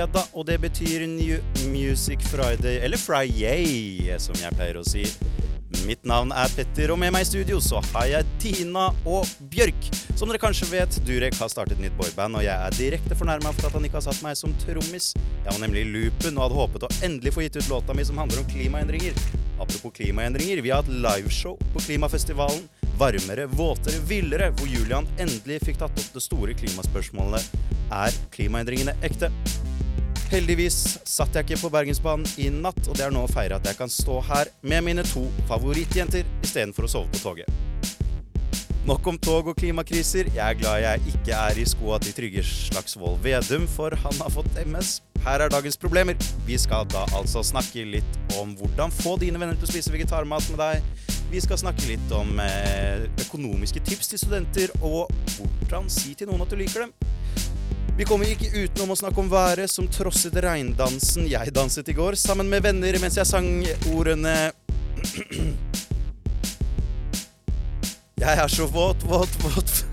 fredag, og det betyr New Music Friday, eller Friday, som jeg pleier å si. Mitt navn er Petter, og med meg i studio så har jeg Tina og Bjørk. Som dere kanskje vet, Durek har startet nytt boyband, og jeg er direkte fornærma for at han ikke har satt meg som trommis. Jeg var nemlig i loopen og hadde håpet å endelig få gitt ut låta mi som handler om klimaendringer. Apropos klimaendringer, vi har hatt liveshow på klimafestivalen. Varmere, våtere, villere, hvor Julian endelig fikk tatt opp det store klimaspørsmålet er klimaendringene ekte. Heldigvis satt jeg ikke på Bergensbanen i natt, og det er nå å feire at jeg kan stå her med mine to favorittjenter istedenfor å sove på toget. Nok om tog og klimakriser. Jeg er glad jeg ikke er i skoa til Trygve Slagsvold Vedum, for han har fått MS. Her er dagens problemer. Vi skal da altså snakke litt om hvordan få dine venner til å spise vegetarmat med deg. Vi skal snakke litt om eh, økonomiske tips til studenter, og hvordan si til noen at du liker dem. Vi kommer ikke utenom å snakke om været som trosset regndansen jeg danset i går, sammen med venner mens jeg sang ordene Jeg er så våt, våt, våt.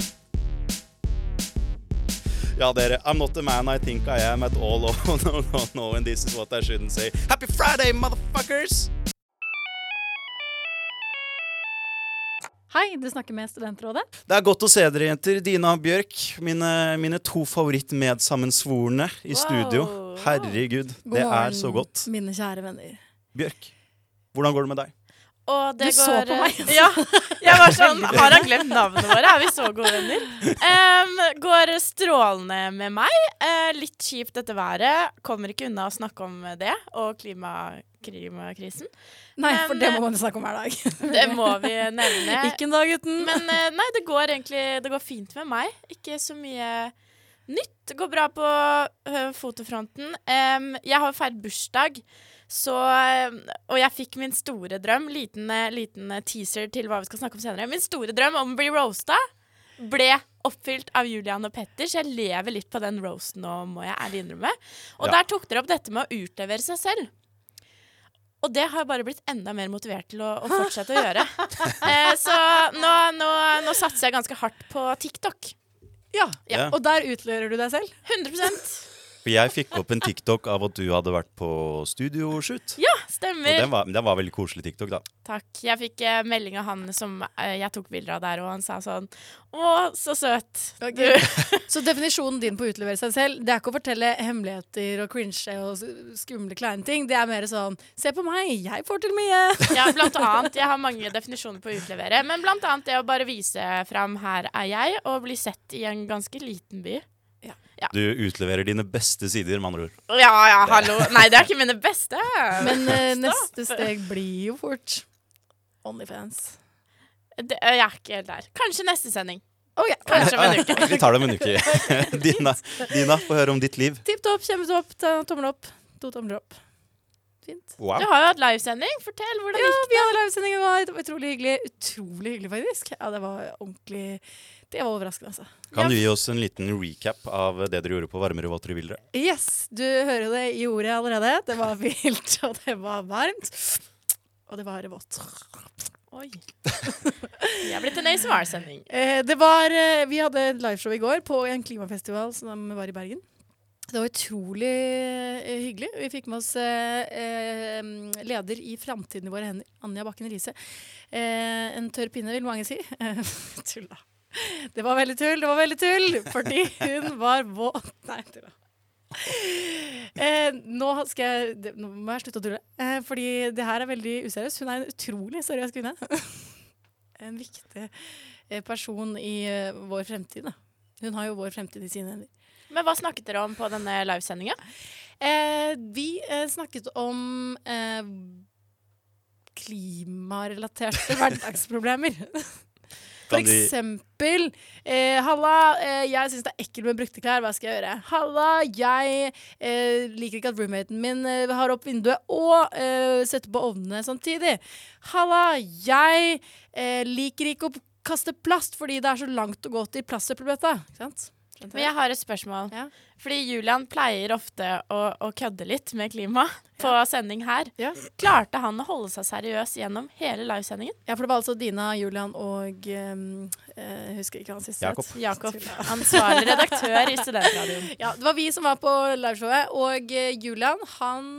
Ja, dere. I'm not the man I think I am at all. Oh, no, no, no, and this is what I shouldn't say. Happy Friday, motherfuckers! Hei, du snakker med Studentrådet. Det er godt å se dere, jenter. Dina og Bjørk, mine, mine to favorittmedsammensvorne i Wow. studio. Herregud, det er så godt. mine kjære venner. Bjørk, hvordan går det med deg? Og det Du så på meg, altså. Ja. Jeg var sånn Har han glemt navnene våre? Er vi så gode venner? Um, går strålende med meg. Uh, litt kjipt dette været. Kommer ikke unna å snakke om det og klima, klimakrisen. Nei, for det må man jo snakke om hver dag. Det må vi nevne. Ikke en dag uten. Men eh, nei, det går egentlig Det går fint med meg. Ikke så mye nytt. Det går bra på fotofronten. Um, jeg har feiret bursdag, så eh, Og jeg fikk min store drøm. Liten, eh, liten eh, teaser til hva vi skal snakke om senere. Min store drøm om å bli roasta ble oppfylt av Julian og Petter, så jeg lever litt på den roasten nå, må jeg ærlig innrømme. Og Ja. der tok dere opp dette med å utlevere seg selv. Og det har jeg bare blitt enda mer motivert til å, å fortsette å gjøre. Eh, så nå, nå, nå satser jeg ganske hardt på TikTok. ja. Ja. Og der utlører du deg selv. 100 For jeg fikk opp en TikTok av at du hadde vært på studioshoot. Ja, Og stemmer. den var, den var veldig koselig TikTok, da. Takk. Jeg fikk eh, melding av han som eh, jeg tok bilder av der, og han sa sånn Å, så søt. Ok. Du. Så definisjonen din på å utlevere seg selv, det er ikke å fortelle hemmeligheter og cringe og s- skumle kleine ting. Det er mer sånn Se på meg, jeg får til mye. Ja, blant annet. Jeg har mange definisjoner på å utlevere. Men blant annet det å bare vise fram 'her er jeg', og bli sett i en ganske liten by. Du utleverer dine beste sider, med andre ord. Ja ja, hallo. Nei, det er ikke mine beste. Men uh, neste steg blir jo fort Onlyfans. det, Jeg er ikke helt der. Kanskje neste sending. Ok, Kanskje om en uke. Vi tar det om en uke. Dina, Dina få høre om ditt liv. Tipp topp, kjempetopp, tommel opp. To tomler opp. Fint. Wow. Du har jo hatt livesending. Fortell hvordan Ja, gikk det. Ja, vi hadde livesending. Det var utrolig hyggelig. Utrolig hyggelig, faktisk. Ja, det var ordentlig Det var overraskende, altså. Kan du gi oss en liten recap av det dere gjorde på Varmere, våtere, villere? Yes, du hører jo det i ordet allerede. Det var vilt, og det var varmt. Og det var vått. Oi. Vi er blitt en ASMR-sending. Eh, det var eh, Vi hadde et liveshow i går på en klimafestival som var i Bergen. Det var utrolig eh, hyggelig. Vi fikk med oss eh, eh, leder i Framtiden i våre hender, Anja Bakken Riise. Eh, en tørr pinne, vil mange si. Tulla. Det var veldig tull, det var veldig tull! Fordi hun var våt Nei, tulla. Eh, nå skal jeg Nå må jeg slutte å tulle. Eh, fordi det her er veldig useriøst. Hun er en utrolig seriøs kvinne. en viktig eh, person i eh, vår fremtid. Da. Hun har jo vår fremtid i sine hender. Men hva snakket dere om på denne livesendinga? Eh, vi eh, snakket om eh, klimarelaterte hverdagsproblemer. For eksempel eh, Halla, eh, jeg syns det er ekkelt med brukte klær. Hva skal jeg gjøre? Halla, jeg eh, liker ikke at roommaten min eh, har opp vinduet og eh, setter på ovnene samtidig. Halla, jeg eh, liker ikke å kaste plast fordi det er så langt å gå til plastsøppelbøtta. Ikke sant? Men jeg har et spørsmål. Ja. Fordi Julian pleier ofte å, å kødde litt med klima på sending her. Ja. Klarte han å holde seg seriøs gjennom hele livesendingen? Ja, for det var altså Dina, Julian og um, eh, Jeg husker ikke hva han siste Jakob. het. Jakob, ansvarlig redaktør i Studentradioen. Ja, det var vi som var på liveshowet, og eh, Julian, han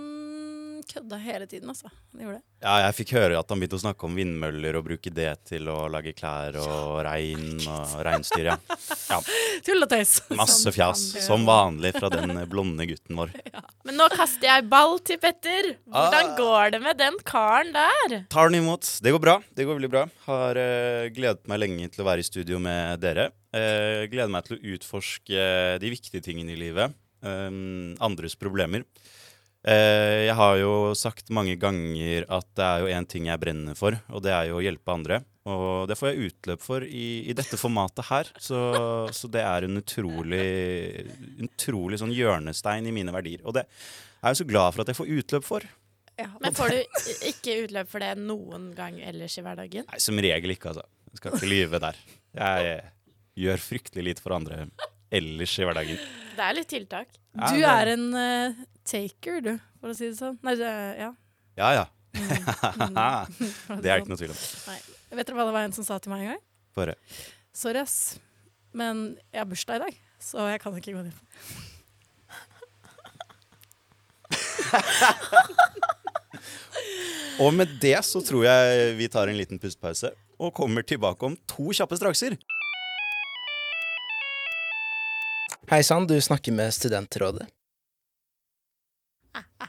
kødda hele tiden, altså. Han gjorde det. Ja, jeg fikk høre at han begynte å snakke om vindmøller og bruke det til å lage klær og rein og reinsdyr, ja. ja. Tull og tøys. Masse fjas, som vanlig fra den blonde gutten vår. Men nå kaster jeg ball til Petter. Hvordan Ah. går det med den karen der? Tar den imot. Det går bra. Det går veldig bra. Har uh, gledet meg lenge til å være i studio med dere. Uh, gleder meg til å utforske de viktige tingene i livet. eh, andres problemer. Eh, jeg har jo sagt mange ganger at det er jo én ting jeg brenner for, og det er jo å hjelpe andre. Og det får jeg utløp for i, i dette formatet her. Så, så det er en utrolig, utrolig sånn hjørnestein i mine verdier. Og det er jeg så glad for at jeg får utløp for. Ja. Men får du ikke utløp for det noen gang ellers i hverdagen? Nei, som regel ikke, altså. Jeg skal ikke lyve der. Jeg gjør fryktelig lite for andre ellers i hverdagen. Det er litt tiltak. Ja, Du er en uh, taker, du, for å si det sånn. Nei, du, ja. Ja, ja. Mm. Det er det ikke noe tvil om. Nei. Vet dere hva det var en som sa til meg en gang? Bare. Sorry, ass. Men jeg har bursdag i dag, så jeg kan ikke gå ned. Og med det så tror jeg vi tar en liten pustepause og kommer tilbake om to kjappe strakser. Hei sann, du snakker med Studentrådet.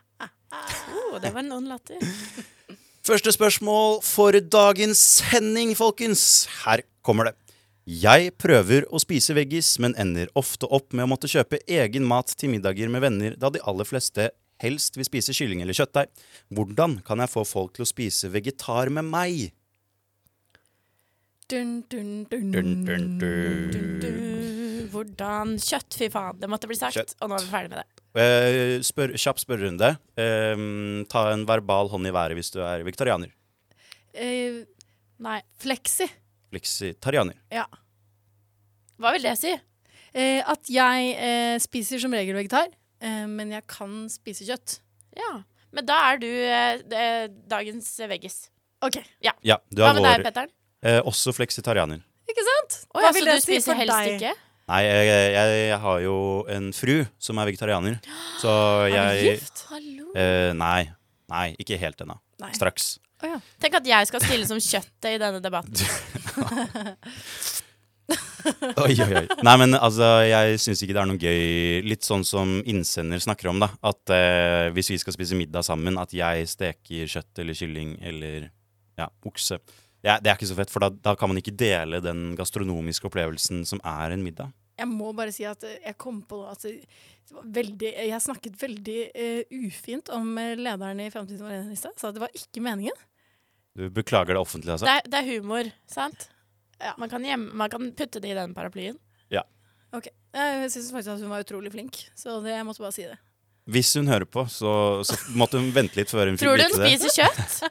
Oh, det var noen latter. Første spørsmål for dagens sending, folkens. Her kommer det. Jeg prøver å spise veggis, men ender ofte opp med å måtte kjøpe egen mat til middager med venner, da de aller fleste helst vil spise kylling eller kjøttdeig. Hvordan kan jeg få folk til å spise vegetar med meg? Dun, dun, dun. Dun, dun, dun. dun, du, hvordan Kjøtt, fy faen. Det måtte bli sagt. Kjøtt. Og nå er vi ferdig med det. Eh, spør, kjapp spørrerunde. Eh, ta en verbal hånd i været hvis du er vegetarianer. Eh, Nei. Fleksi. Fleksitarianer. Ja. Hva vil det si? Eh, at jeg eh, spiser som regel vegetar, eh, men jeg kan spise kjøtt. Ja. Men da er du eh, det- dagens veggis. OK, Ja, du Hva med deg, Petteren? eh, Også fleksitarianer. ikke sant? Hva Hva ja, vil så det du si for helst deg? ikke? Nei, jeg, jeg, jeg har jo en fru som er vegetarianer. Så Er du gift? Hallo. eh, Nei. Nei, ikke helt ennå. Nei. Straks. Å ja. Tenk at jeg skal stille som kjøttet i denne debatten. Oi, oi, oi. Nei, men altså, jeg syns ikke det er noe gøy Litt sånn som innsender snakker om, da. At eh, hvis vi skal spise middag sammen, at jeg steker kjøtt eller kylling eller ja, okse. Ja, det er ikke så fett, for da, da kan man ikke dele den gastronomiske opplevelsen som er en middag. Jeg må bare si at eh, jeg kom på at det var veldig, jeg snakket veldig uh, ufint om eh, lederen i Fremtiden vår i stad. Sa at det var ikke meningen. Du beklager det offentlig, altså? Det er, det er humor, sant? Ja. Man, kan hjem, man kan putte det i den paraplyen. Ok, Jeg syns faktisk at hun var utrolig flink, så det, jeg måtte bare si det. Hvis hun hører på, så, så måtte hun vente litt før hun fikk Tror du hun spiser kjøtt?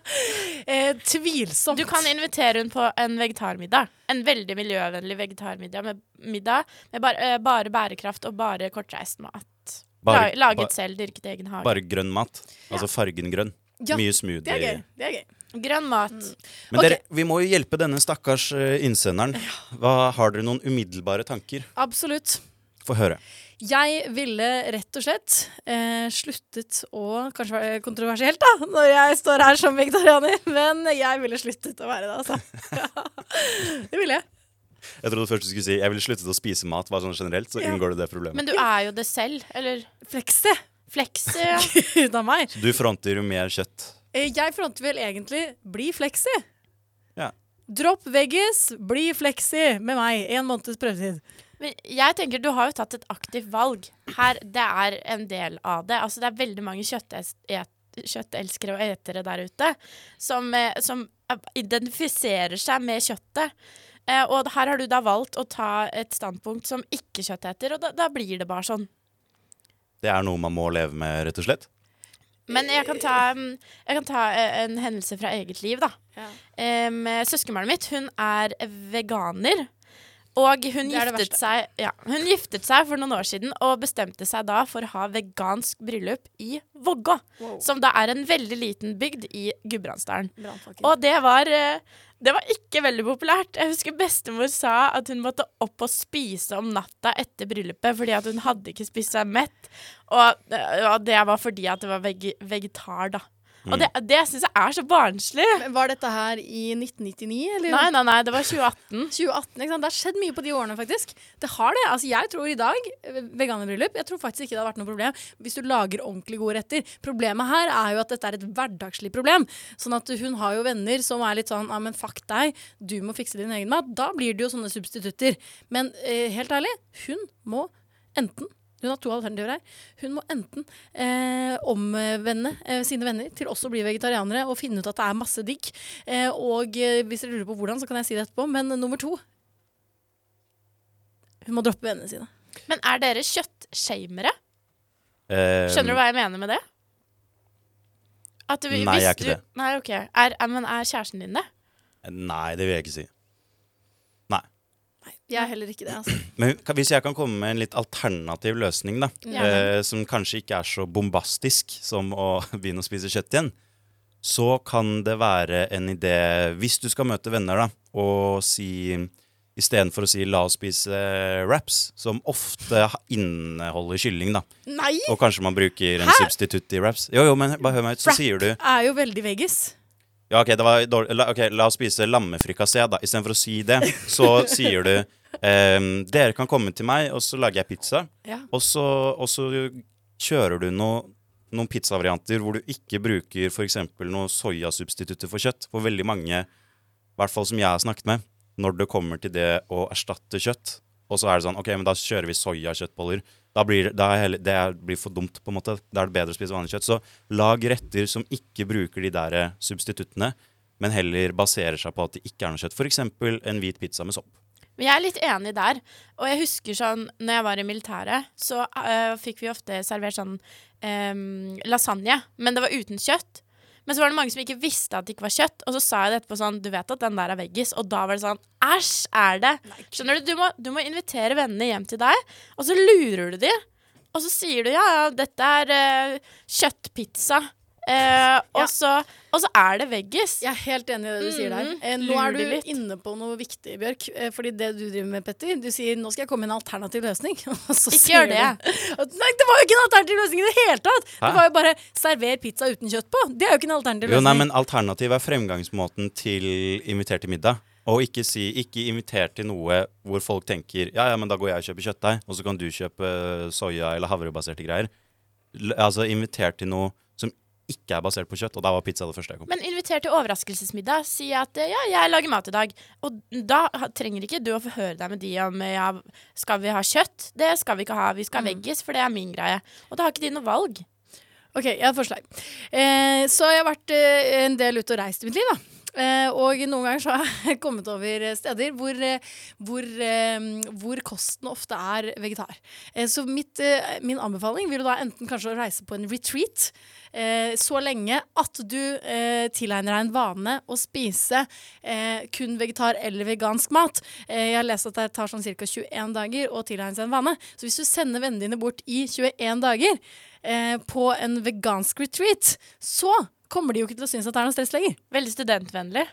Eh, tvilsomt. Du kan invitere hun på en vegetarmiddag. En veldig miljøvennlig vegetarmiddag med, middag med bare, eh, bare bærekraft og bare kortreist mat. Bare, Laget ba, selv, dyrket i egen hage. bare grønn mat. Altså fargen grønn. Ja, Mye det er gøy. Det er gøy. Grønn mat. Men okay. dere, vi må jo hjelpe denne stakkars eh, innsenderen. Hva, har dere noen umiddelbare tanker? Absolutt. Få høre. Jeg ville rett og slett eh, sluttet å Kanskje være kontroversielt, da, når jeg står her som vegetarianer, men jeg ville sluttet å være det, altså. det ville jeg. Jeg trodde først du skulle si jeg ville sluttet å spise mat, bare sånn generelt, så Ja. unngår du det problemet. Men du er jo det selv. Eller Flekse. Flekse, Ja. Gud a meg. Du fronter jo mer kjøtt. Eh, Jeg fronter vel egentlig bli fleksi. Ja. Dropp veggis, bli fleksi med meg. En måneds prøvetid. Men jeg tenker Du har jo tatt et aktivt valg. Her, Det er en del av det. Altså Det er veldig mange kjøttelskere og etere der ute som, eh, som identifiserer seg med kjøttet. Eh, og her har du da valgt å ta et standpunkt som ikke-kjøtteter, og da, da blir det bare sånn. Det er noe man må leve med, rett og slett. Men jeg kan ta, mm, jeg kan ta eh, en hendelse fra eget liv, da. Em, Søskenbarnet mitt hun er veganer. Og hun giftet, seg, ja, hun giftet seg for noen år siden og bestemte seg da for å ha vegansk bryllup i Vågå. Wow. Som da er en veldig liten bygd i Gudbrandsdalen. Og det var, eh, det var ikke veldig populært. Jeg husker bestemor sa at hun måtte opp og spise om natta etter bryllupet fordi at hun hadde ikke spist seg mett. Og, eh, og det var fordi at det var veg vegetar, da. Og det, det syns jeg er så barnslig. Men Var dette her i 1999, eller? Nei, nei, nei, det var 2018. 2018, ikke sant? Det har skjedd mye på de årene, faktisk. Det har det. Altså, jeg tror i dag, eh, veganerbryllup, jeg tror faktisk ikke det hadde vært noe problem hvis du lager ordentlig gode retter. Problemet her er jo at dette er et hverdagslig problem. Sånn at hun har jo venner som er litt sånn ja, men fuck deg, du må fikse din egen mat. Da blir det jo sånne substitutter. Men eh, helt ærlig, hun må enten hun har to alternativer her. Hun må enten eh, omvende eh, sine venner til også å bli vegetarianere og finne ut at det er masse digg. Eh, og eh, hvis dere lurer på hvordan, så kan jeg si det etterpå. Men nummer to Hun må droppe vennene sine. Men er dere kjøttshamere? Eh, Skjønner du hva jeg mener med det? At du, Nei, hvis jeg er ikke du, det. Nei, ok. Er, er, men er kjæresten din det? Nei, det vil jeg ikke si. Jeg er heller ikke det. Altså. Men hvis jeg kan komme med en litt alternativ løsning, da. Eh, som kanskje ikke er så bombastisk som å begynne å spise kjøtt igjen. Så kan det være en idé, hvis du skal møte venner, da, og si Istedenfor å si 'la oss spise wraps', som ofte inneholder kylling, da. Nei! Og kanskje man bruker en Hæ? substitutt i wraps. Jo, jo, men bare hør meg ut, så sier du Er jo veldig veggis. Ja, ok, det var dårlig. La, ok, la oss spise lammefrikassé, da. Istedenfor å si det, så sier du ehm, Dere kan komme til meg, og så lager jeg pizza. Ja. Og så, og så kjører du noe, noen pizzavarianter hvor du ikke bruker f.eks. noe soyasubstitutter for kjøtt. For veldig mange, i hvert fall som jeg har snakket med, når det kommer til det å erstatte kjøtt, og så er det sånn OK, men da kjører vi soyakjøttboller. Da blir da heller, det er, blir for dumt, på en måte. Da er det bedre å spise vanlig kjøtt. Så lag retter som ikke bruker de der eh, substituttene, men heller baserer seg på at det ikke er noe kjøtt. F.eks. en hvit pizza med sopp. Men jeg er litt enig der. Og jeg husker sånn når jeg var i militæret, så uh, fikk vi ofte servert sånn um, lasagne, men det var uten kjøtt. Men så var det mange som ikke visste at det ikke var kjøtt, og så sa jeg det etterpå sånn Du vet at den der er veggis? Og da var det sånn Æsj, er det? Skjønner du? Du må, du må invitere vennene hjem til deg, og så lurer du dem. Og så sier du ja, ja, dette er uh, kjøttpizza. Eh, og, Ja. så, og så er det veggis. Jeg er helt enig i det du sier der. Mhm. Eh, nå er du litt. inne på noe viktig, Bjørk. Eh, fordi det du driver med, Petter, du sier 'nå skal jeg komme med en alternativ løsning'. Og så Ikke sier gjør det. du- Nei, det var jo ikke en alternativ løsning i det hele tatt! Hæ? Det var jo bare 'server pizza uten kjøtt på'. Det er jo ikke en alternativ Jo, løsning. nei, men Alternativ er fremgangsmåten til invitert til middag. Og ikke si ikke inviter til noe hvor folk tenker ja, ja, men da går jeg og kjøper kjøttdeig, og så kan du kjøpe eh, soya- eller havrebaserte greier. L altså inviter til noe ikke er basert på kjøtt, og da var pizza det første jeg kom på. Men inviter til overraskelsesmiddag. Si at eh, ja, jeg lager mat i dag. Og da trenger ikke du å forhøre deg med de om eh, ja, skal vi ha kjøtt. Det skal vi ikke ha. Vi skal ha veggis, for det er min greie. Og da har ikke de noe valg. Ok, jeg har et forslag. Eh, så jeg har vært eh, en del ute og reist i mitt liv, da. Eh, og noen ganger så har jeg kommet over steder hvor, hvor, eh, hvor kosten ofte er vegetar. Eh, så mitt, min anbefaling vil da enten kanskje å reise på en retreat så lenge at du tilegner deg en vane å spise kun vegetar eller vegansk mat. Jeg har lest at det tar sånn ca. 21 dager å tilegne seg en vane. Så hvis du sender vennene dine bort i 21 dager på en vegansk retreat, så kommer de jo ikke til å synes at det er noe stress lenger. Veldig studentvennlig.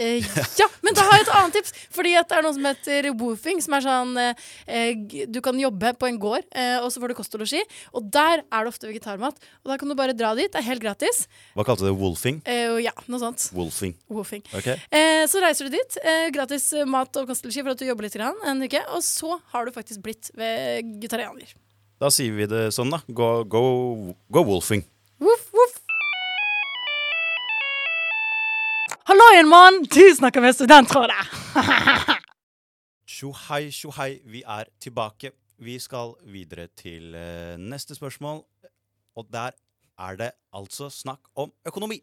Eh, ja, men da har jeg et annet tips. Fordi at det er noe som heter woofing, som er sånn eh, Du kan jobbe på en gård, eh, og så får du kost og losji. Og der er det ofte vegetarmat. Og da kan du bare dra dit. Det er helt gratis. Hva kalte du det? Wolfing? Eh, ja, noe sånt. Wolfing. Wolfing. Okay. Eh, så reiser du dit. Eh, gratis mat og kost og losji for at du jobber litt grann, en uke. Og så har du faktisk blitt vegetarianer. Da sier vi det sånn, da. Go, go, go wolfing. Voff, Halloien, mann! Du snakker med Studentrådet. Tjohei, tjohei. tjo hei, vi er tilbake. Vi skal videre til eh, neste spørsmål, og der er det altså snakk om økonomi.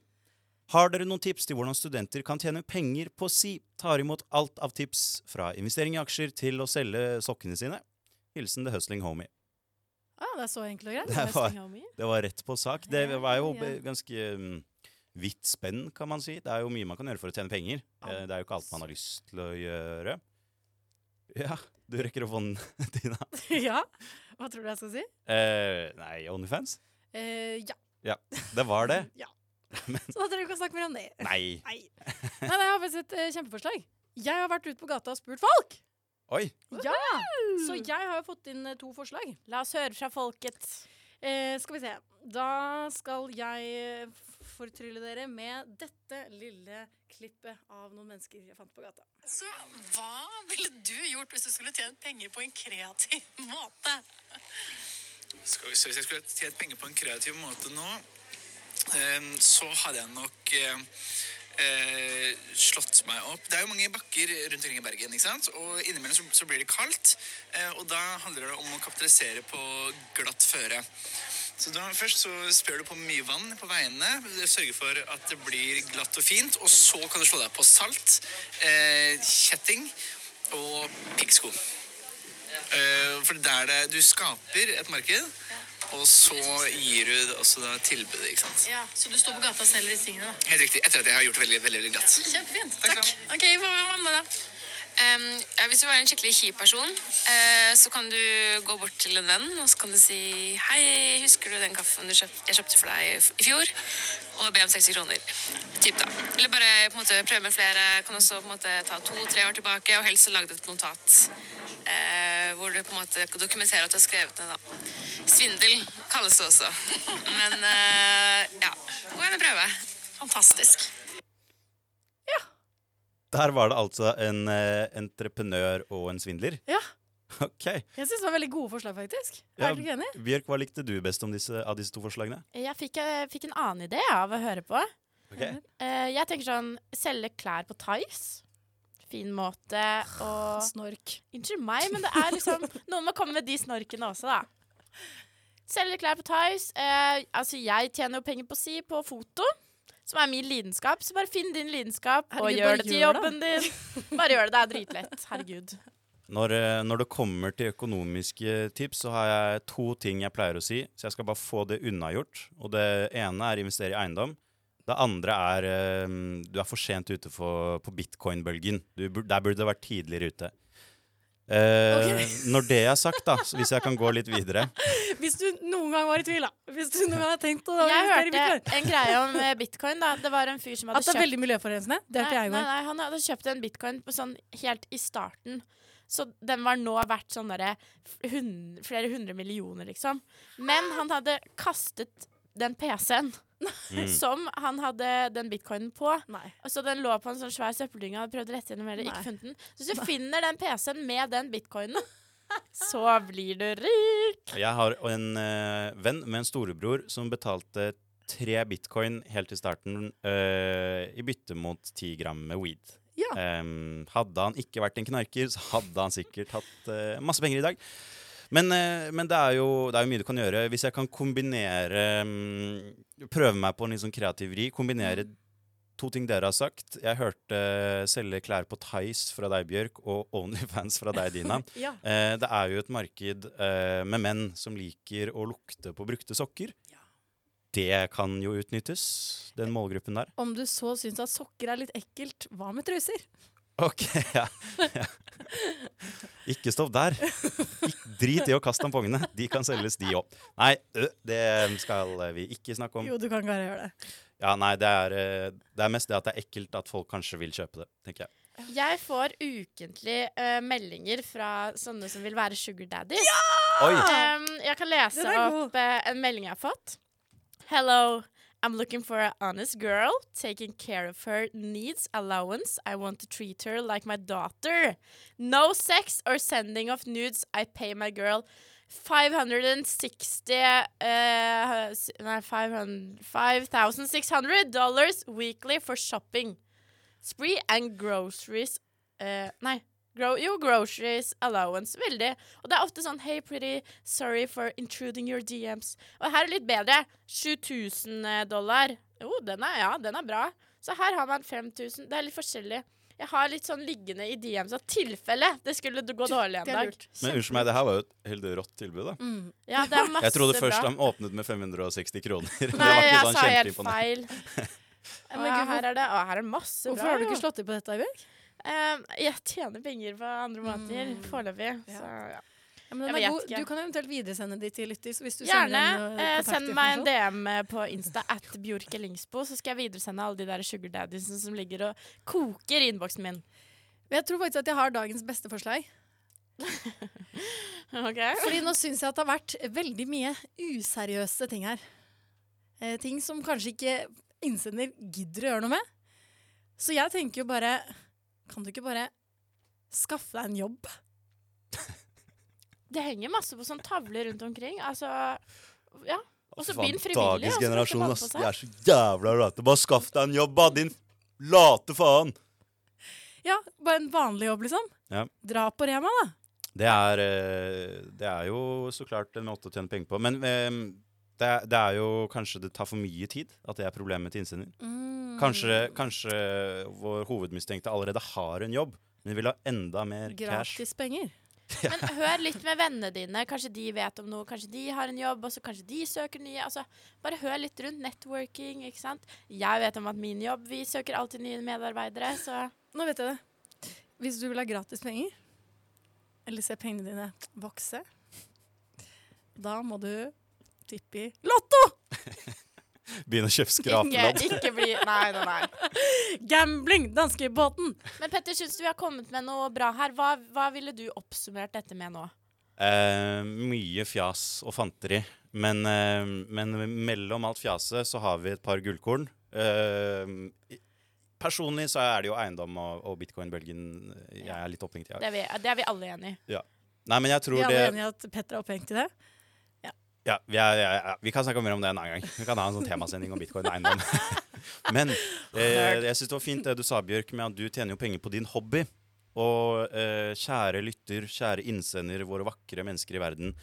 Har dere noen tips til hvordan studenter kan tjene penger på si? Tar imot alt av tips fra investering i aksjer til å selge sokkene sine. Hilsen The Hustling Homie. Ah, det er så enkelt og greit. Det var, det var rett på sak. Det var jo ganske mm, vidt spenn, kan man si. Det er jo mye man kan gjøre for å tjene penger. Eh, Det er jo ikke alt man har lyst til å gjøre. Ja, du rekker opp hånden, Tina. ja. Hva tror du jeg skal si? Eh, nei, Onlyfans? Eh, ja. Ja, det var det. ja. Så da trenger vi ikke å snakke mer om det. Nei. Nei. Nei, nei, jeg har faktisk et uh, kjempeforslag. Jeg har vært ute på gata og spurt folk. Oi. Ja! Så jeg har jo fått inn eh, to forslag. La oss høre fra folket. Eh, skal vi se. Da skal jeg fortrylle dere med dette lille klippet av noen mennesker jeg fant på gata. Så hva ville du gjort hvis du skulle tjent penger på en kreativ måte? Skal vi se, Hvis jeg skulle tjent penger på en kreativ måte nå, eh, så hadde jeg nok eh, eh, slått meg opp. Det er jo mange bakker rundt omkring i Bergen, ikke sant? og innimellom så, så blir det kaldt. eh, og da handler det om å kapitalisere på glatt føre. Så da Først så spør du på mye vann på veiene, sørger for at det blir glatt og fint. Og så kan du slå deg på salt, eh, kjetting og piggsko. Eh, for det er det du skaper et marked, og så gir du også da tilbudet, ikke sant. Ja, Så du står på gata og selger disse tingene? da? Helt riktig. Etter at jeg har gjort det veldig, veldig, veldig glatt. Kjempefint. Takk Takk. Ok, hva med deg? Ja, hvis du er en skikkelig kjip person, uh, så kan du gå bort til en venn og så kan du si Hei, husker du den kaffen kjøpt, jeg kjøpte for deg i fjor? Og be om 60 kroner. Typ da. Eller bare på en måte prøve med flere. Kan også på en måte ta to-tre år tilbake og helst lage et notat. Uh, hvor du på en måte dokumenterer at du har skrevet ned. Svindel kalles det også. Men uh, ja, gå gjerne prøve. Fantastisk. Der var det altså en eh, entreprenør og en svindler. Ja. Ok. Jeg syns det var veldig gode forslag, faktisk. Ja, Er du ikke enig? Bjørk, hva likte du best om disse, av disse to forslagene? Jeg fikk, jeg fikk en annen idé av å høre på. Ok. Eh, jeg tenker sånn selge klær på Tice. Fin måte å Snork. Unnskyld meg, men det er liksom Noen må komme med de snorkene også, da. Selge klær på Tice. Eh, altså, jeg tjener jo penger på si på foto, som er min lidenskap. Så bare finn din lidenskap og gjør det til det. jobben din. Bare gjør det. Det er dritlett. Herregud. Når, eh, når det kommer til økonomiske tips, så har jeg to ting jeg pleier å si. Så jeg skal bare få det unnagjort. Og det ene er investere i eiendom. Det andre er eh, du er for sent ute for, på bitcoin-bølgen. Der burde du vært tidligere ute. Eh, Ok. Når det er sagt, da, hvis jeg kan gå litt videre Hvis du noen gang var i tvil, da. Hvis du noen gang har tenkt å Jeg hørte en greie om eh, bitcoin. da Det var en fyr som hadde At det er kjøpt veldig miljøforurensende. Det hørte jeg i går. nei, han hadde kjøpt en bitcoin på sånn helt i starten. Så den var nå verdt sånn derre flere hundre millioner, liksom. Men han hadde kastet den PC-en Mm. som han hadde den bitcoinen på. Nei. Og så den lå på en sånn svær søppeldynge og hadde prøvd å rette gjennom hele, ikke funnet den. Så hvis du finner den PC-en med den bitcoinen, så blir du rik. Jeg har en uh, venn med en storebror som betalte tre bitcoin helt i starten uh, i bytte mot ti gram med weed. Ja. Um, hadde han ikke vært en knarker, så hadde han sikkert hatt uh, masse penger i dag. Men, eh, men det, er jo, det er jo mye du kan gjøre. Hvis jeg kan kombinere mm, Prøve meg på en litt sånn kreativ vri. Kombinere to ting dere har sagt. Jeg hørte selge klær på Tice fra deg, Bjørk, og Onlyfans fra deg, Dina. Ja. Eh, det er jo et marked eh, med menn som liker å lukte på brukte sokker. Det kan jo utnyttes, den målgruppen der. Om du så syns at sokker er litt ekkelt, hva med truser? Ok, ja. ja. Ikke stopp der. Ikke drit i å kaste tampongene. De kan selges, de òg. Nei, det skal vi ikke snakke om. Jo, du kan bare gjøre det. Ja, nei, det er, det er mest det at det er ekkelt at folk kanskje vil kjøpe det, tenker jeg. Jeg får ukentlig uh, meldinger fra sånne som vil være sugar daddy. Ja! Um, jeg kan lese opp uh, en melding jeg har fått. Hello. I'm looking for an honest girl, taking care of her needs, allowance. I want to treat her like my daughter. No sex or sending of nudes. I pay my girl 560 uh, Nei, 500 $5,600 dollars weekly for shopping. Spree and groceries uh, Nei. Gro jo, groceries allowance. Veldig. Og det er ofte sånn Hey, pretty, sorry for intruding your DMs. Og her er litt bedre. 7000 dollar. Jo, den er, ja, den er bra. Så her har man 5000. Det er litt forskjellig. Jeg har litt sånn liggende i DMs av tilfelle det skulle gå dårlig en dag. Men unnskyld meg, det her var jo et helt rått tilbud, da. Mm. Ja, det er masse Jeg trodde først bra. han åpnet med 560 kroner. Det Nei, var ikke jeg sånn sa helt feil. Men gud, her er det, å, her er masse Hvorfor bra. har du ikke slått til på dette, Bjørk? Eh, jeg tjener penger på andre måter Mm. foreløpig. Ja. Så ja. Ja, er. Du kan eventuelt videresende de til du Gjerne. Eh, eh, send meg en. DM på Insta at Bjorke Lingsbo, så skal jeg videresende alle de der sugar daddiesene som ligger og koker i innboksen min. Jeg tror faktisk at jeg har dagens beste forslag. okay. Fordi nå syns jeg at det har vært veldig mye useriøse ting her. Eh, ting som kanskje ikke innsender gidder å gjøre noe med. Så jeg tenker jo bare Kan du ikke bare skaffe deg en jobb? Det henger masse på sånne tavler rundt omkring. Altså, ja. Og så blir begynn frivillig. Dagens generasjon, ass. De er så jævla late. Bare skaff deg en jobb, da, din late faen! Ja, bare en vanlig jobb, liksom. Ja. Dra på Rema, da. Det er, eh, det er jo så klart en måte å tjene penger på. Men eh, det, er- det er jo kanskje det tar for mye tid at det er problemet til innsender. Mm. Kanskje, kanskje vår hovedmistenkte allerede har en jobb, men vil ha enda mer cash. Gratis penger. Men hør litt med vennene dine. Kanskje de vet om noe. Kanskje de har en jobb, og så kanskje de søker nye. Altså, bare hør litt rundt. Networking, ikke sant. Jeg vet om at min jobb Vi søker alltid nye medarbeidere, så Nå vet jeg det. Hvis du vil ha gratis penger, eller se pengene dine vokse, da må du tippe i Lotto! Begynne å kjøpe ikke, skrapelodd. ikke bli Nei, nei, nei. Gambling! Danskebåten! Men Petter, syns du vi har kommet med noe bra her? Hva, hva ville du oppsummert dette med nå? Eh, mye fjas og fanteri. Men, eh, men mellom alt fjaset så har vi et par gullkorn. Eh, personlig så er det jo eiendom og, og bitcoin-bølgen jeg er litt opphengt i. Det vi, det er vi alle enig i. Nei, men jeg Vi er alle det enige i at Petter er opphengt i det. Ja, vi, er, ja, ja, vi kan snakke mer om det en annen gang. Vi kan ha en sånn temasending om bitcoin og eiendom. men eh, jeg syns det var fint det du sa, Bjørk, med at du tjener jo penger på din hobby. Og eh, kjære lytter, kjære innsender, våre vakre mennesker i verden.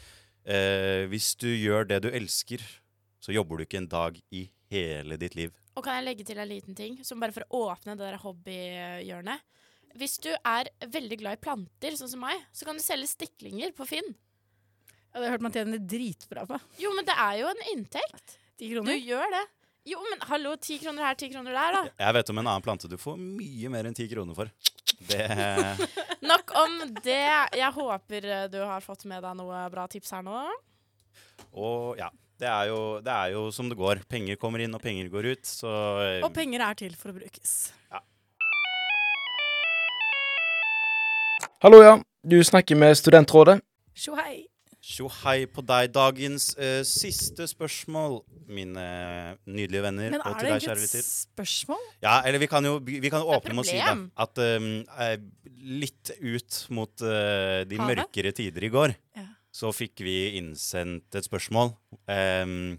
Eh, hvis du gjør det du elsker, så jobber du ikke en dag i hele ditt liv. Og kan jeg legge til en liten ting, som bare for å åpne det der hobbyhjørnet. Hvis du er veldig glad i planter, sånn som meg, så kan du selge stiklinger på Finn. Jeg hadde hørt man tjener dritbra på. Jo, men det er jo en inntekt. Ti Du gjør det. Jo, men hallo, ti kroner her, ti kroner der, da. Jeg vet om en annen plante du får mye mer enn ti kroner for. Det Nok om det. Jeg håper eh, du har fått med deg noe bra tips her nå. Og ja. Det er, jo, det er jo som det går. Penger kommer inn, og penger går ut. Så eh, Og penger er til for å brukes. Hallo, ja. Du snakker med Studentrådet. Tjo hei. Tjo hei på deg. Dagens uh, siste spørsmål, mine nydelige venner. Men er til det deg, egentlig et spørsmål? Ja, eller vi kan jo vi kan jo åpne med å si det. at um, litt ut mot uh, de Havet? mørkere tider i går, Ja. så fikk vi innsendt et spørsmål Um,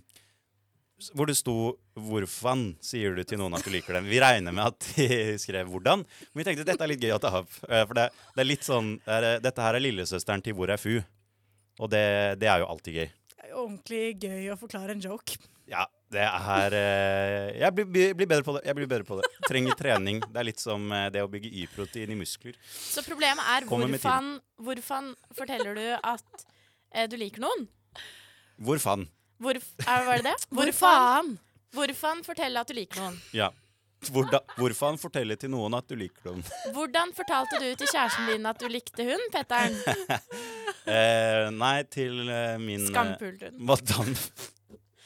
hvor det sto 'Hvorfor sier du til noen at du liker dem?' Vi regner med at de skrev 'hvordan', men vi tenkte dette er litt gøy å ta opp. For det, det er litt sånn det er, Dette her er lillesøsteren til 'Hvor er fu?' Og det, det er jo alltid gøy. Det er jo ordentlig gøy å forklare en joke. Ja, det er eh, Jeg blir, blir, bedre på det. Jeg blir bedre på det. Trenger trening. Det er litt som eh, det å bygge Y-protein i muskler. Så problemet er hvorfor, hvorfor forteller du at eh, du liker noen? Hvor faen? Hvor, er, var det det? Hvor faen? Hvorfor fortelle at du liker noen? Ja. Hvordan, hvorfor forteller til noen at du liker dem? Hvordan fortalte du til kjæresten din at du likte hun, Petteren? Eh, nei, til eh, min eh, hun. madam.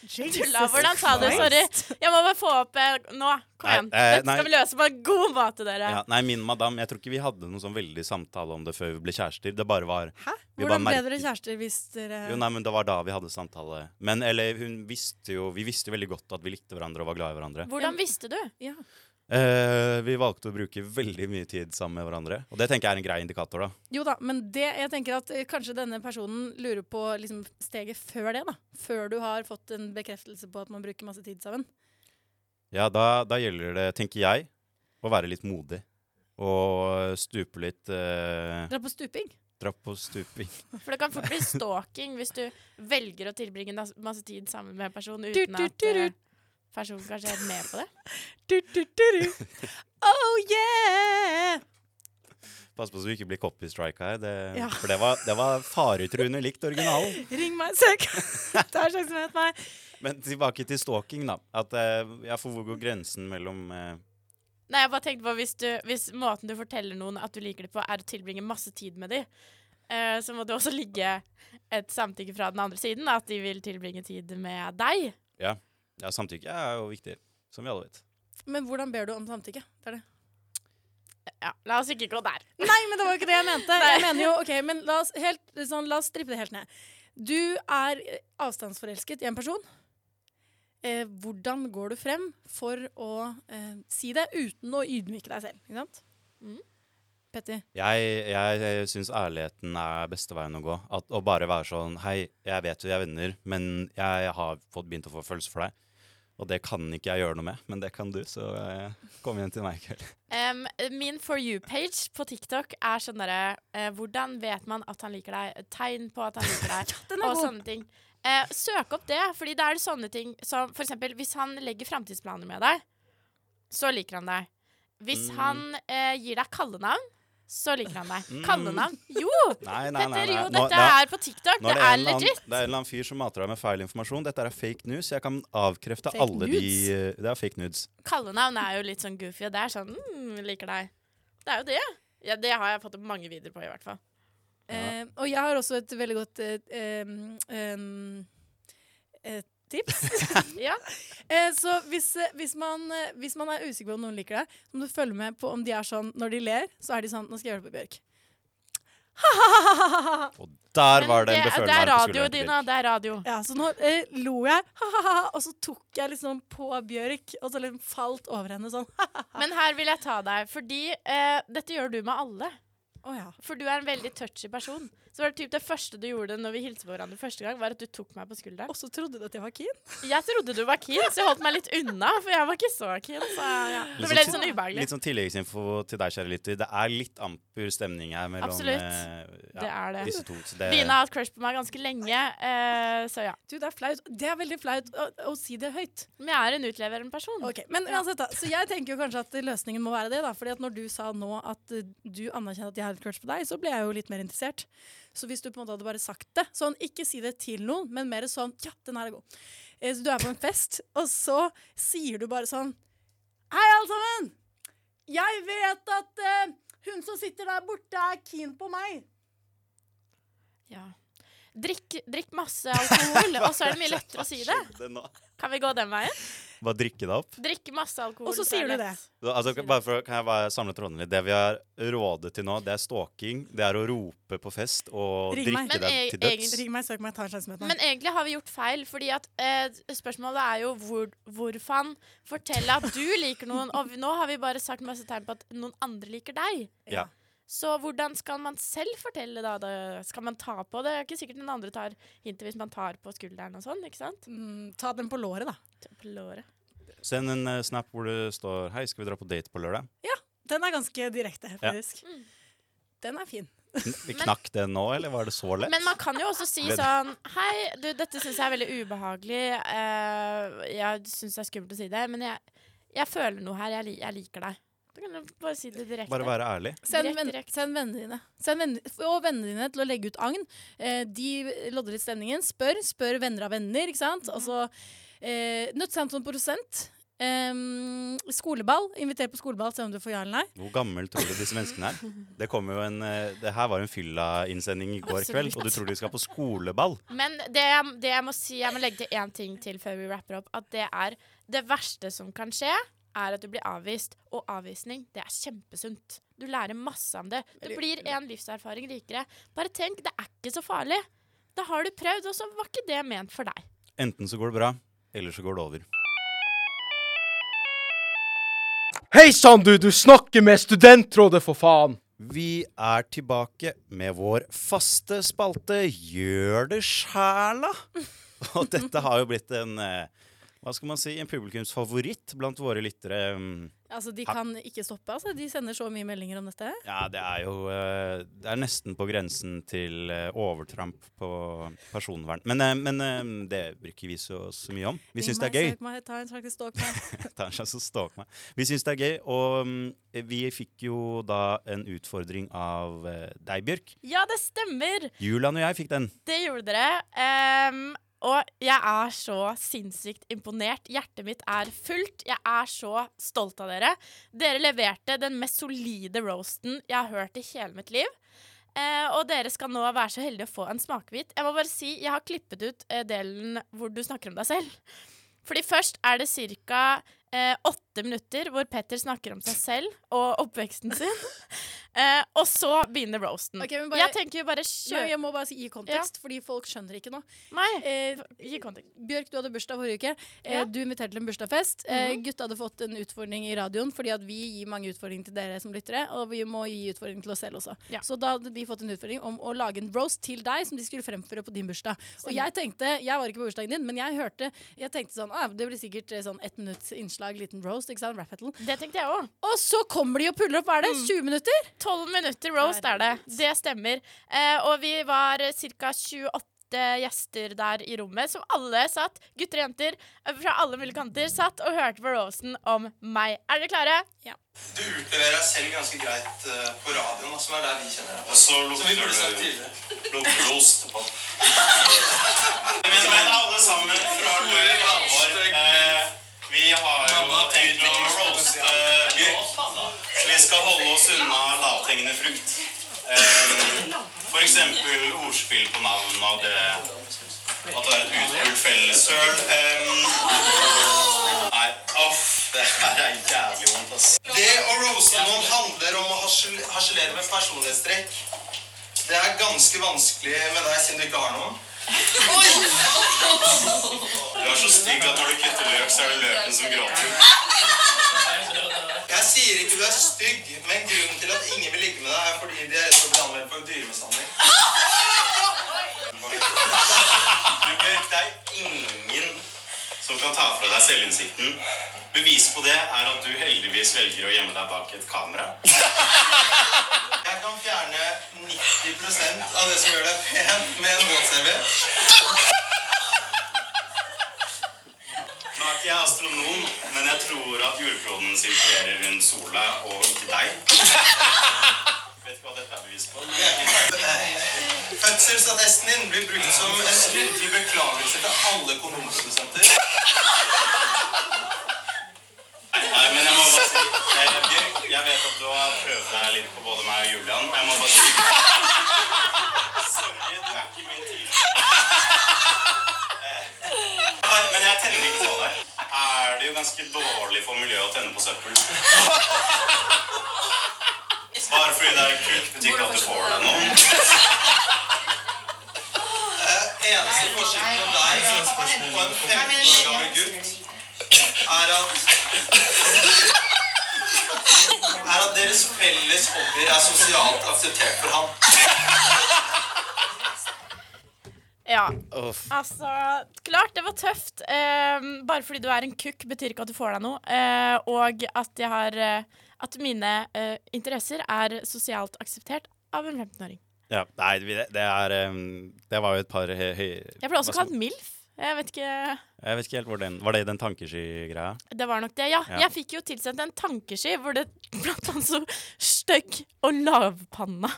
Tulla, hvordan sa du? Sorry. Jeg må bare få opp eh, Nå, kom igjen. eh, Dette skal vi løse på en god måte, dere. Ja, nei, min madam. Jeg tror ikke vi hadde noen sånn veldig samtale om det før vi ble kjærester. Det bare var Hæ? Hvordan bare ble dere kjærester hvis dere Jo, nei, men det var da vi hadde samtale. Men eller hun visste jo Vi visste jo veldig godt at vi likte hverandre og var glad i hverandre. Hvordan visste du? Ja. Eh, vi valgte å bruke veldig mye tid sammen med hverandre. Og det tenker jeg er en grei indikator, da. Jo da, men det, jeg tenker at eh, kanskje denne personen lurer på liksom, steget før det. da. Før du har fått en bekreftelse på at man bruker masse tid sammen. Ja, da, da gjelder det, tenker jeg, å være litt modig. Og stupe litt uh... Dra på stuping. Dra på stuping. For det kan fort bli stalking hvis du velger å tilbringe masse tid sammen med en person uten at du, du. personen kanskje er med på det. Du, du, du, du. Oh yeah! Pass på så du ikke blir copystrika her. Det, Ja. For det var, det var faretruende likt originalen. Ring meg, søk! Ta en sjanse med meg. Men tilbake til stalking, da. At, eh, ja, for hvor går grensen mellom eh, Nei, jeg bare tenkte på hvis, du, hvis måten du forteller noen at du liker dem på, er å tilbringe masse tid med dem, eh, så må det også ligge et samtykke fra den andre siden, at de vil tilbringe tid med deg. Ja, samtykke er jo viktig, som vi alle vet. Men hvordan ber du om samtykke? Det er det. Ja, La oss ikke gå der. Nei, men det var jo ikke det jeg mente. Jeg mener jo, ok, men La oss, helt, sånn, la oss strippe det helt ned. Du er eh, avstandsforelsket i en person. Eh, hvordan går du frem for å eh, si det uten å ydmyke deg selv? Ikke sant? Mm. Petter? Jeg, jeg, jeg syns ærligheten er beste veien å gå. At, å bare være sånn Hei, jeg vet vi er venner, men jeg har fått begynt å få følelser for deg. Og det kan ikke jeg gjøre noe med, men det kan du, så eh, kom igjen til meg i kveld. Um, min For you-page på TikTok er sånn derre eh, Hvordan vet man at han liker deg? Tegn på at han liker deg. Den er og god. sånne ting. Eh, søk opp det, fordi da er det sånne ting som for eksempel hvis han legger framtidsplaner med deg, så liker han deg. Hvis Mm. han eh, gir deg kallenavn, så liker han deg. Mm. Kallenavn? Jo! Nei, nei, nei. Petter, nei. jo, Nå- dette da- er på TikTok. Det, Det er er en annen- legit. Det er en eller annen fyr som mater deg med feil informasjon. Dette er fake news. Jeg kan avkrefte Fake alle de nudes? de Det er fake nudes. Kallenavn er jo litt sånn goofy, og det er sånn mm, liker deg. Det er jo det. Ja, det har jeg fått mange videoer på, i hvert fall. Eh, og jeg har også et veldig godt eh, um, em, eh, tips. Ja. Eh, så hvis, eh, hvis, man, eh, hvis man er usikker på om noen liker deg, så må du følge med på om de er sånn Når de ler, så er de sånn Nå skal jeg gjøre det på Bjørk. Og der var det en befølelse. det er radio, Dina. Det er radio. Ja, så nå eh, lo jeg, og så tok jeg liksom på Bjørk, og så liksom falt over henne sånn. Men her vil jeg ta deg, fordi eh, dette gjør du med alle. Oh, ja. For du er en veldig touchy person. Så var det typ det første du gjorde når vi hilste på hverandre første gang, var at du tok meg på skulderen. Og så trodde du at jeg var keen? Jeg trodde du var keen, så jeg holdt meg litt unna, for jeg var ikke så keen. Så ja. Det ble litt sånn ubehagelig. Litt sånn tilleggsinfo til deg, kjære lytter. Det er litt amper stemning her mellom Absolutt. eh, ja, Det er det. disse to. Det, Dina har hatt crush på meg ganske lenge, uh, så ja. Du, det er flaut. Det er veldig flaut å, å si det høyt. Men jeg er en utleverende person. Ok, men uansett da, Så jeg tenker jo kanskje at løsningen må være det. da Fordi at når du sa nå at du anerkjenner at jeg har et crush på deg, så ble jeg jo litt mer interessert. Så hvis du på en måte hadde bare sagt det Sånn, Ikke si det til noen, men mer sånn Ja, den her er god. Eh, Så du er på en fest, og så sier du bare sånn Hei, alle sammen! Jeg vet at uh, hun som sitter der borte, er keen på meg. Ja. Drikk, drikk masse alkohol, og så er det mye lettere å si det. Kan vi gå den veien? Bare drikke det opp. Drikke masse alkohol. Og så er sier du det. Så, Altså, bare for, kan jeg bare samle trådene litt? Det vi har rådet til nå, det er stalking. Det er å rope på fest og Ring drikke Men deg e- til døds. egentlig- Ring meg, søk meg, ta en sjanse. Men egentlig har vi gjort feil, fordi at eh, spørsmålet er jo hvor, hvorfor fortelle at du liker noen, og nå har vi bare sagt masse tegn på at noen andre liker deg. Ja. Så hvordan skal man selv fortelle da? Det? Skal man ta på det? Det er ikke sikkert den andre tar hintet hvis man tar på skulderen og sånn, ikke sant? Mm, ta den på låret, da. Ta På låret. Send en uh, snap hvor det står 'Hei, skal vi dra på date på lørdag?' Ja. Den er ganske direkte, Ja. Mm. Den er fin. Vi knakk det nå, eller var det så lett? Men man kan jo også si sånn Hei, du, dette syns jeg er veldig ubehagelig. Uh, jeg syns det er skummelt å si det, men jeg, jeg føler noe her. Jeg, jeg liker deg. Da kan du bare si det direkte. Bare være ærlig. Send, direkt, venn, direkte. send vennene dine. Send venn, og vennene dine til å legge ut agn. Eh, de lodder litt stemningen. Spør. Spør venner av venner, ikke sant. Mm. Altså eh, Not Samson prosent. Um, skoleball. Inviter på skoleball, se om du får ja eller nei. Hvor gammel tror du disse menneskene er? Det, en, eh, det her var en fylla-innsending i går kveld, og du tror de skal på skoleball? Men det, det jeg må si, jeg må legge til én ting til før vi rapper opp. At det er det verste som kan skje, er at du blir avvist. Og avvisning, det er kjempesunt. Du lærer masse om det. Du blir en livserfaring rikere. Bare tenk, det er ikke så farlig. Da har du prøvd, og så var ikke det ment for deg. Enten så går det bra, eller så går det over. Hei sann, du! Du snakker med Studentrådet, for faen! Vi er tilbake med vår faste spalte Gjør det sjæla. Og dette har jo blitt en eh, hva skal man si, en publikumsfavoritt blant våre lyttere. mm. Altså, De kan ikke stoppe. altså. De sender så mye meldinger om dette. Ja, det er jo eh, Det er nesten på grensen til eh, overtramp på personvern. Men, eh, men det bryr ikke vi så, så mye om. Vi syns det er gøy. meg, ta en slags stalk meg. Ta en sjanse stalk meg. Vi syns det er gøy, og mm, vi fikk jo da en utfordring av deg, Bjørk. Ja, det stemmer! Julian og jeg fikk den. Det gjorde dere. Ehm, Og jeg er så sinnssykt imponert. Hjertet mitt er fullt. Jeg er så stolt av dere. Dere leverte den mest solide roasten jeg har hørt i hele mitt liv. Eh, og dere skal nå være så heldige å få en smakebit. Jeg må bare si, jeg har klippet ut eh, delen hvor du snakker om deg selv. Fordi først er det ca. Eh, åtte minutter hvor Petter snakker om seg selv og oppveksten sin. eh, og så begynner roasten. Okay, men bare- Jeg tenker bare kjør. Nei, jeg må bare si, gi kontekst, fordi folk skjønner ikke nå. Nei, Eh, gi kontekst. Bjørk, du hadde bursdag forrige uke. Eh, Ja. Du inviterte til en bursdagsfest. eh, Mhm. gutta hadde fått en utfordring i radioen, fordi at vi gir mange utfordringer til dere som lyttere, og vi må gi utfordringer til oss selv også. Ja. Så da hadde de fått en utfordring om å lage en roast til deg som de skulle fremføre på din bursdag. Og jeg tenkte, jeg var ikke på bursdagen din, men jeg hørte Jeg tenkte sånn, ah, det blir sikkert eh, sånn ett minutts innslag, liten roast, ikke sant, Rap-hattle. Det tenkte jeg òg. Og så kommer de og puller opp, hva er det, 20 minutter? 12 minutter roast er det. Det stemmer. Eh, og vi var ca. 28 gjester der i rommet, som alle satt, gutter og jenter eh, fra alle mulige kanter, satt og hørte på roasten om meg. Er dere klare? Ja. Du utleverer deg selv ganske greit uh, på radioen, som er der vi kjenner deg. Så vi burde sagt tidligere. Roast. Men, men alle sammen, fra Løy Halvor eh, Vi har jo tenkt å roaste Bjørk. Vi skal holde oss unna lavthengende frukt. F.eks. for eksempel ordspill på navn og det at det er et utpult fellessøl. Eh, nei, off. Det her er jævlig vondt, ass. Det å rose noen handler om å harsel- harselere med personlighetstrekk. Det er ganske vanskelig med deg siden du ikke har noen. Du er så stygg at når du kutter løk, så er det løken som gråter. Sier ikke du er stygg, men grunnen til at ingen vil ligge med deg, er fordi de er redd for å bli anmeldt for dyremishandling. Det er ingen som kan ta fra deg selvinnsikten. Beviset på det er at du heldigvis velger å gjemme deg bak et kamera. Jeg kan fjerne 90% av det som gjør deg pen med en Er ikke jeg astronom, men jeg tror at jordkloden sirkulerer rundt sola og ikke deg. Vet ikke hva dette er bevis på. Fødselsattesten din blir brukt som en skriftlig beklagelse til alle kondomprodusenter. Nei, men jeg må bare si Bjørk, jeg vet at du har prøvd deg litt på både meg og Julian. Jeg må bare si å tenne på søppel? Bare fordi det er kukk, betyr ikke at du får deg noe. Eh, eneste forskjellen på deg og en 15 år gammel gutt er at er at deres felles hobbyer er sosialt akseptert for han. Ja. Uff. Altså, klart det var tøft. Uh, bare fordi du er en kukk, betyr ikke at du får deg noe. Uh, og at jeg har uh, At mine eh, interesser er sosialt akseptert av en 15-åring. Ja, nei, det, det er um, Det var jo et par høy... høy Jeg ble også kalt MILF. Jeg vet ikke Jeg vet ikke helt hvor den Var det den tankesky-greia? Det var nok det, ja. Ja. Jeg fikk jo tilsendt en tankesky hvor det blant annet så stygg og lavpanna.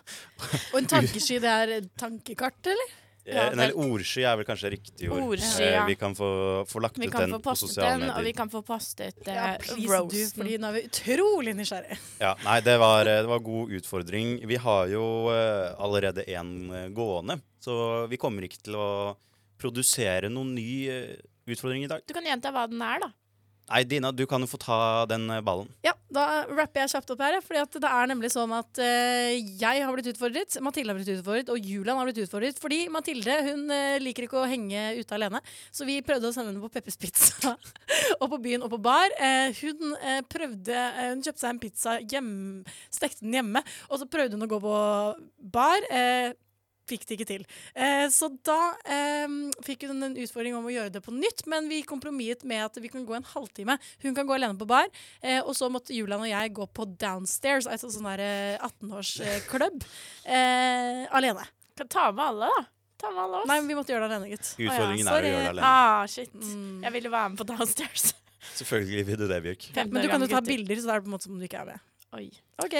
Og en tankesky, det er tankekart, eller? Ja, Eh, Nei, ordsky er vel kanskje riktig ord. Ordsky, Eh. Vi kan få, få lagt Vi ut den på sosiale den, og vi kan få postet uh, Ja, please du, fordi nå er vi utrolig nysgjerrige. Ja, nei, det var, eh, det var god utfordring. Vi har jo eh, allerede én gående, så vi kommer ikke til å produsere noen ny eh, utfordring i dag. Du kan gjenta hva den er, da. Nei, Dina, du kan jo få ta den eh, ballen. Ja, da rapper jeg kjapt opp her. Fordi det er nemlig sånn at uh, jeg har blitt utfordret, Mathilde har blitt utfordret, og Julian har blitt utfordret. Fordi Mathilde hun uh, liker ikke å henge ute alene, så vi prøvde å sende henne på Peppers Pizza. og på byen og på bar. Uh, hun prøvde Hun kjøpte seg en pizza hjem, stekte den hjemme, og så prøvde hun å gå på bar. Eh, fikk det ikke til. Eh, så da eh, fikk hun en utfordring om å gjøre det på nytt, men vi kompromisset med at vi kan gå en halvtime. Hun kan gå alene på bar, eh, og så måtte Julian og jeg gå på downstairs, altså sånn der eh, 18-årsklubb, eh, alene. Kan ta med alle, da. Ta med alle oss. Nei, vi måtte gjøre det alene, gitt. Utfordringen er å gjøre det alene. Ah, shit. Mm. Jeg ville være med på downstairs. Selvfølgelig vil du det, Bjørk. Men du kan jo ta bilder, så det er på en måte som om du ikke er med. Oi. OK.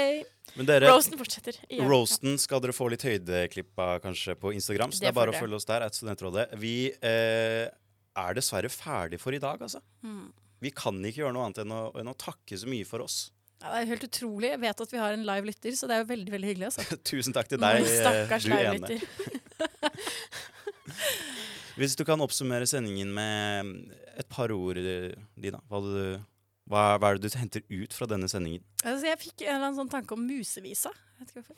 Men dere, Roasten fortsetter. Ja. roasten skal dere få litt høydeklipp av kanskje på Instagram. Så det, Det er bare å følge oss der. Studentrådet. Vi eh, er dessverre ferdig for i dag, altså. Mm. Vi kan ikke gjøre noe annet enn å, enn å takke så mye for oss. Ja, det er helt utrolig. Jeg vet at vi har en live lytter, så det er jo veldig veldig hyggelig. Altså. Tusen takk til deg, eh, Stakkars du ene. Hvis du kan oppsummere sendingen med et par ord, eh, Dina. Hva, du, hva, hva er det du henter ut fra denne sendingen? Altså, jeg fikk en eller annen sånn tanke om musevisa. Jeg vet ikke hvorfor.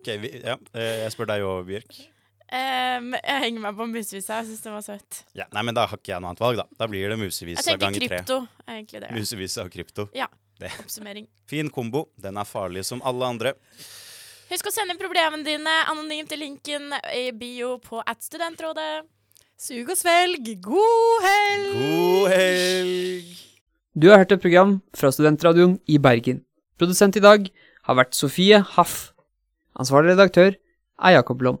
Ok, vi, ja, eh, Jeg spør deg òg, Bjørk. Um, jeg henger meg på musevisa. Jeg syns det var søtt. Ja, nei, men Da har ikke jeg noe annet valg. Da Da blir det musevisa ganger tre. Jeg tenker krypto. egentlig det. Musevisa og krypto. Ja. Det. Oppsummering. Fin kombo. Den er farlig som alle andre. Husk å sende inn problemene dine anonymt til linken i bio på at studentrådet. Sug og svelg. God helg! God helg! Du har hørt et program fra Studentradioen i Bergen. Produsent i dag har vært Sofie Haff. Ansvarlig redaktør er Jakob Lom.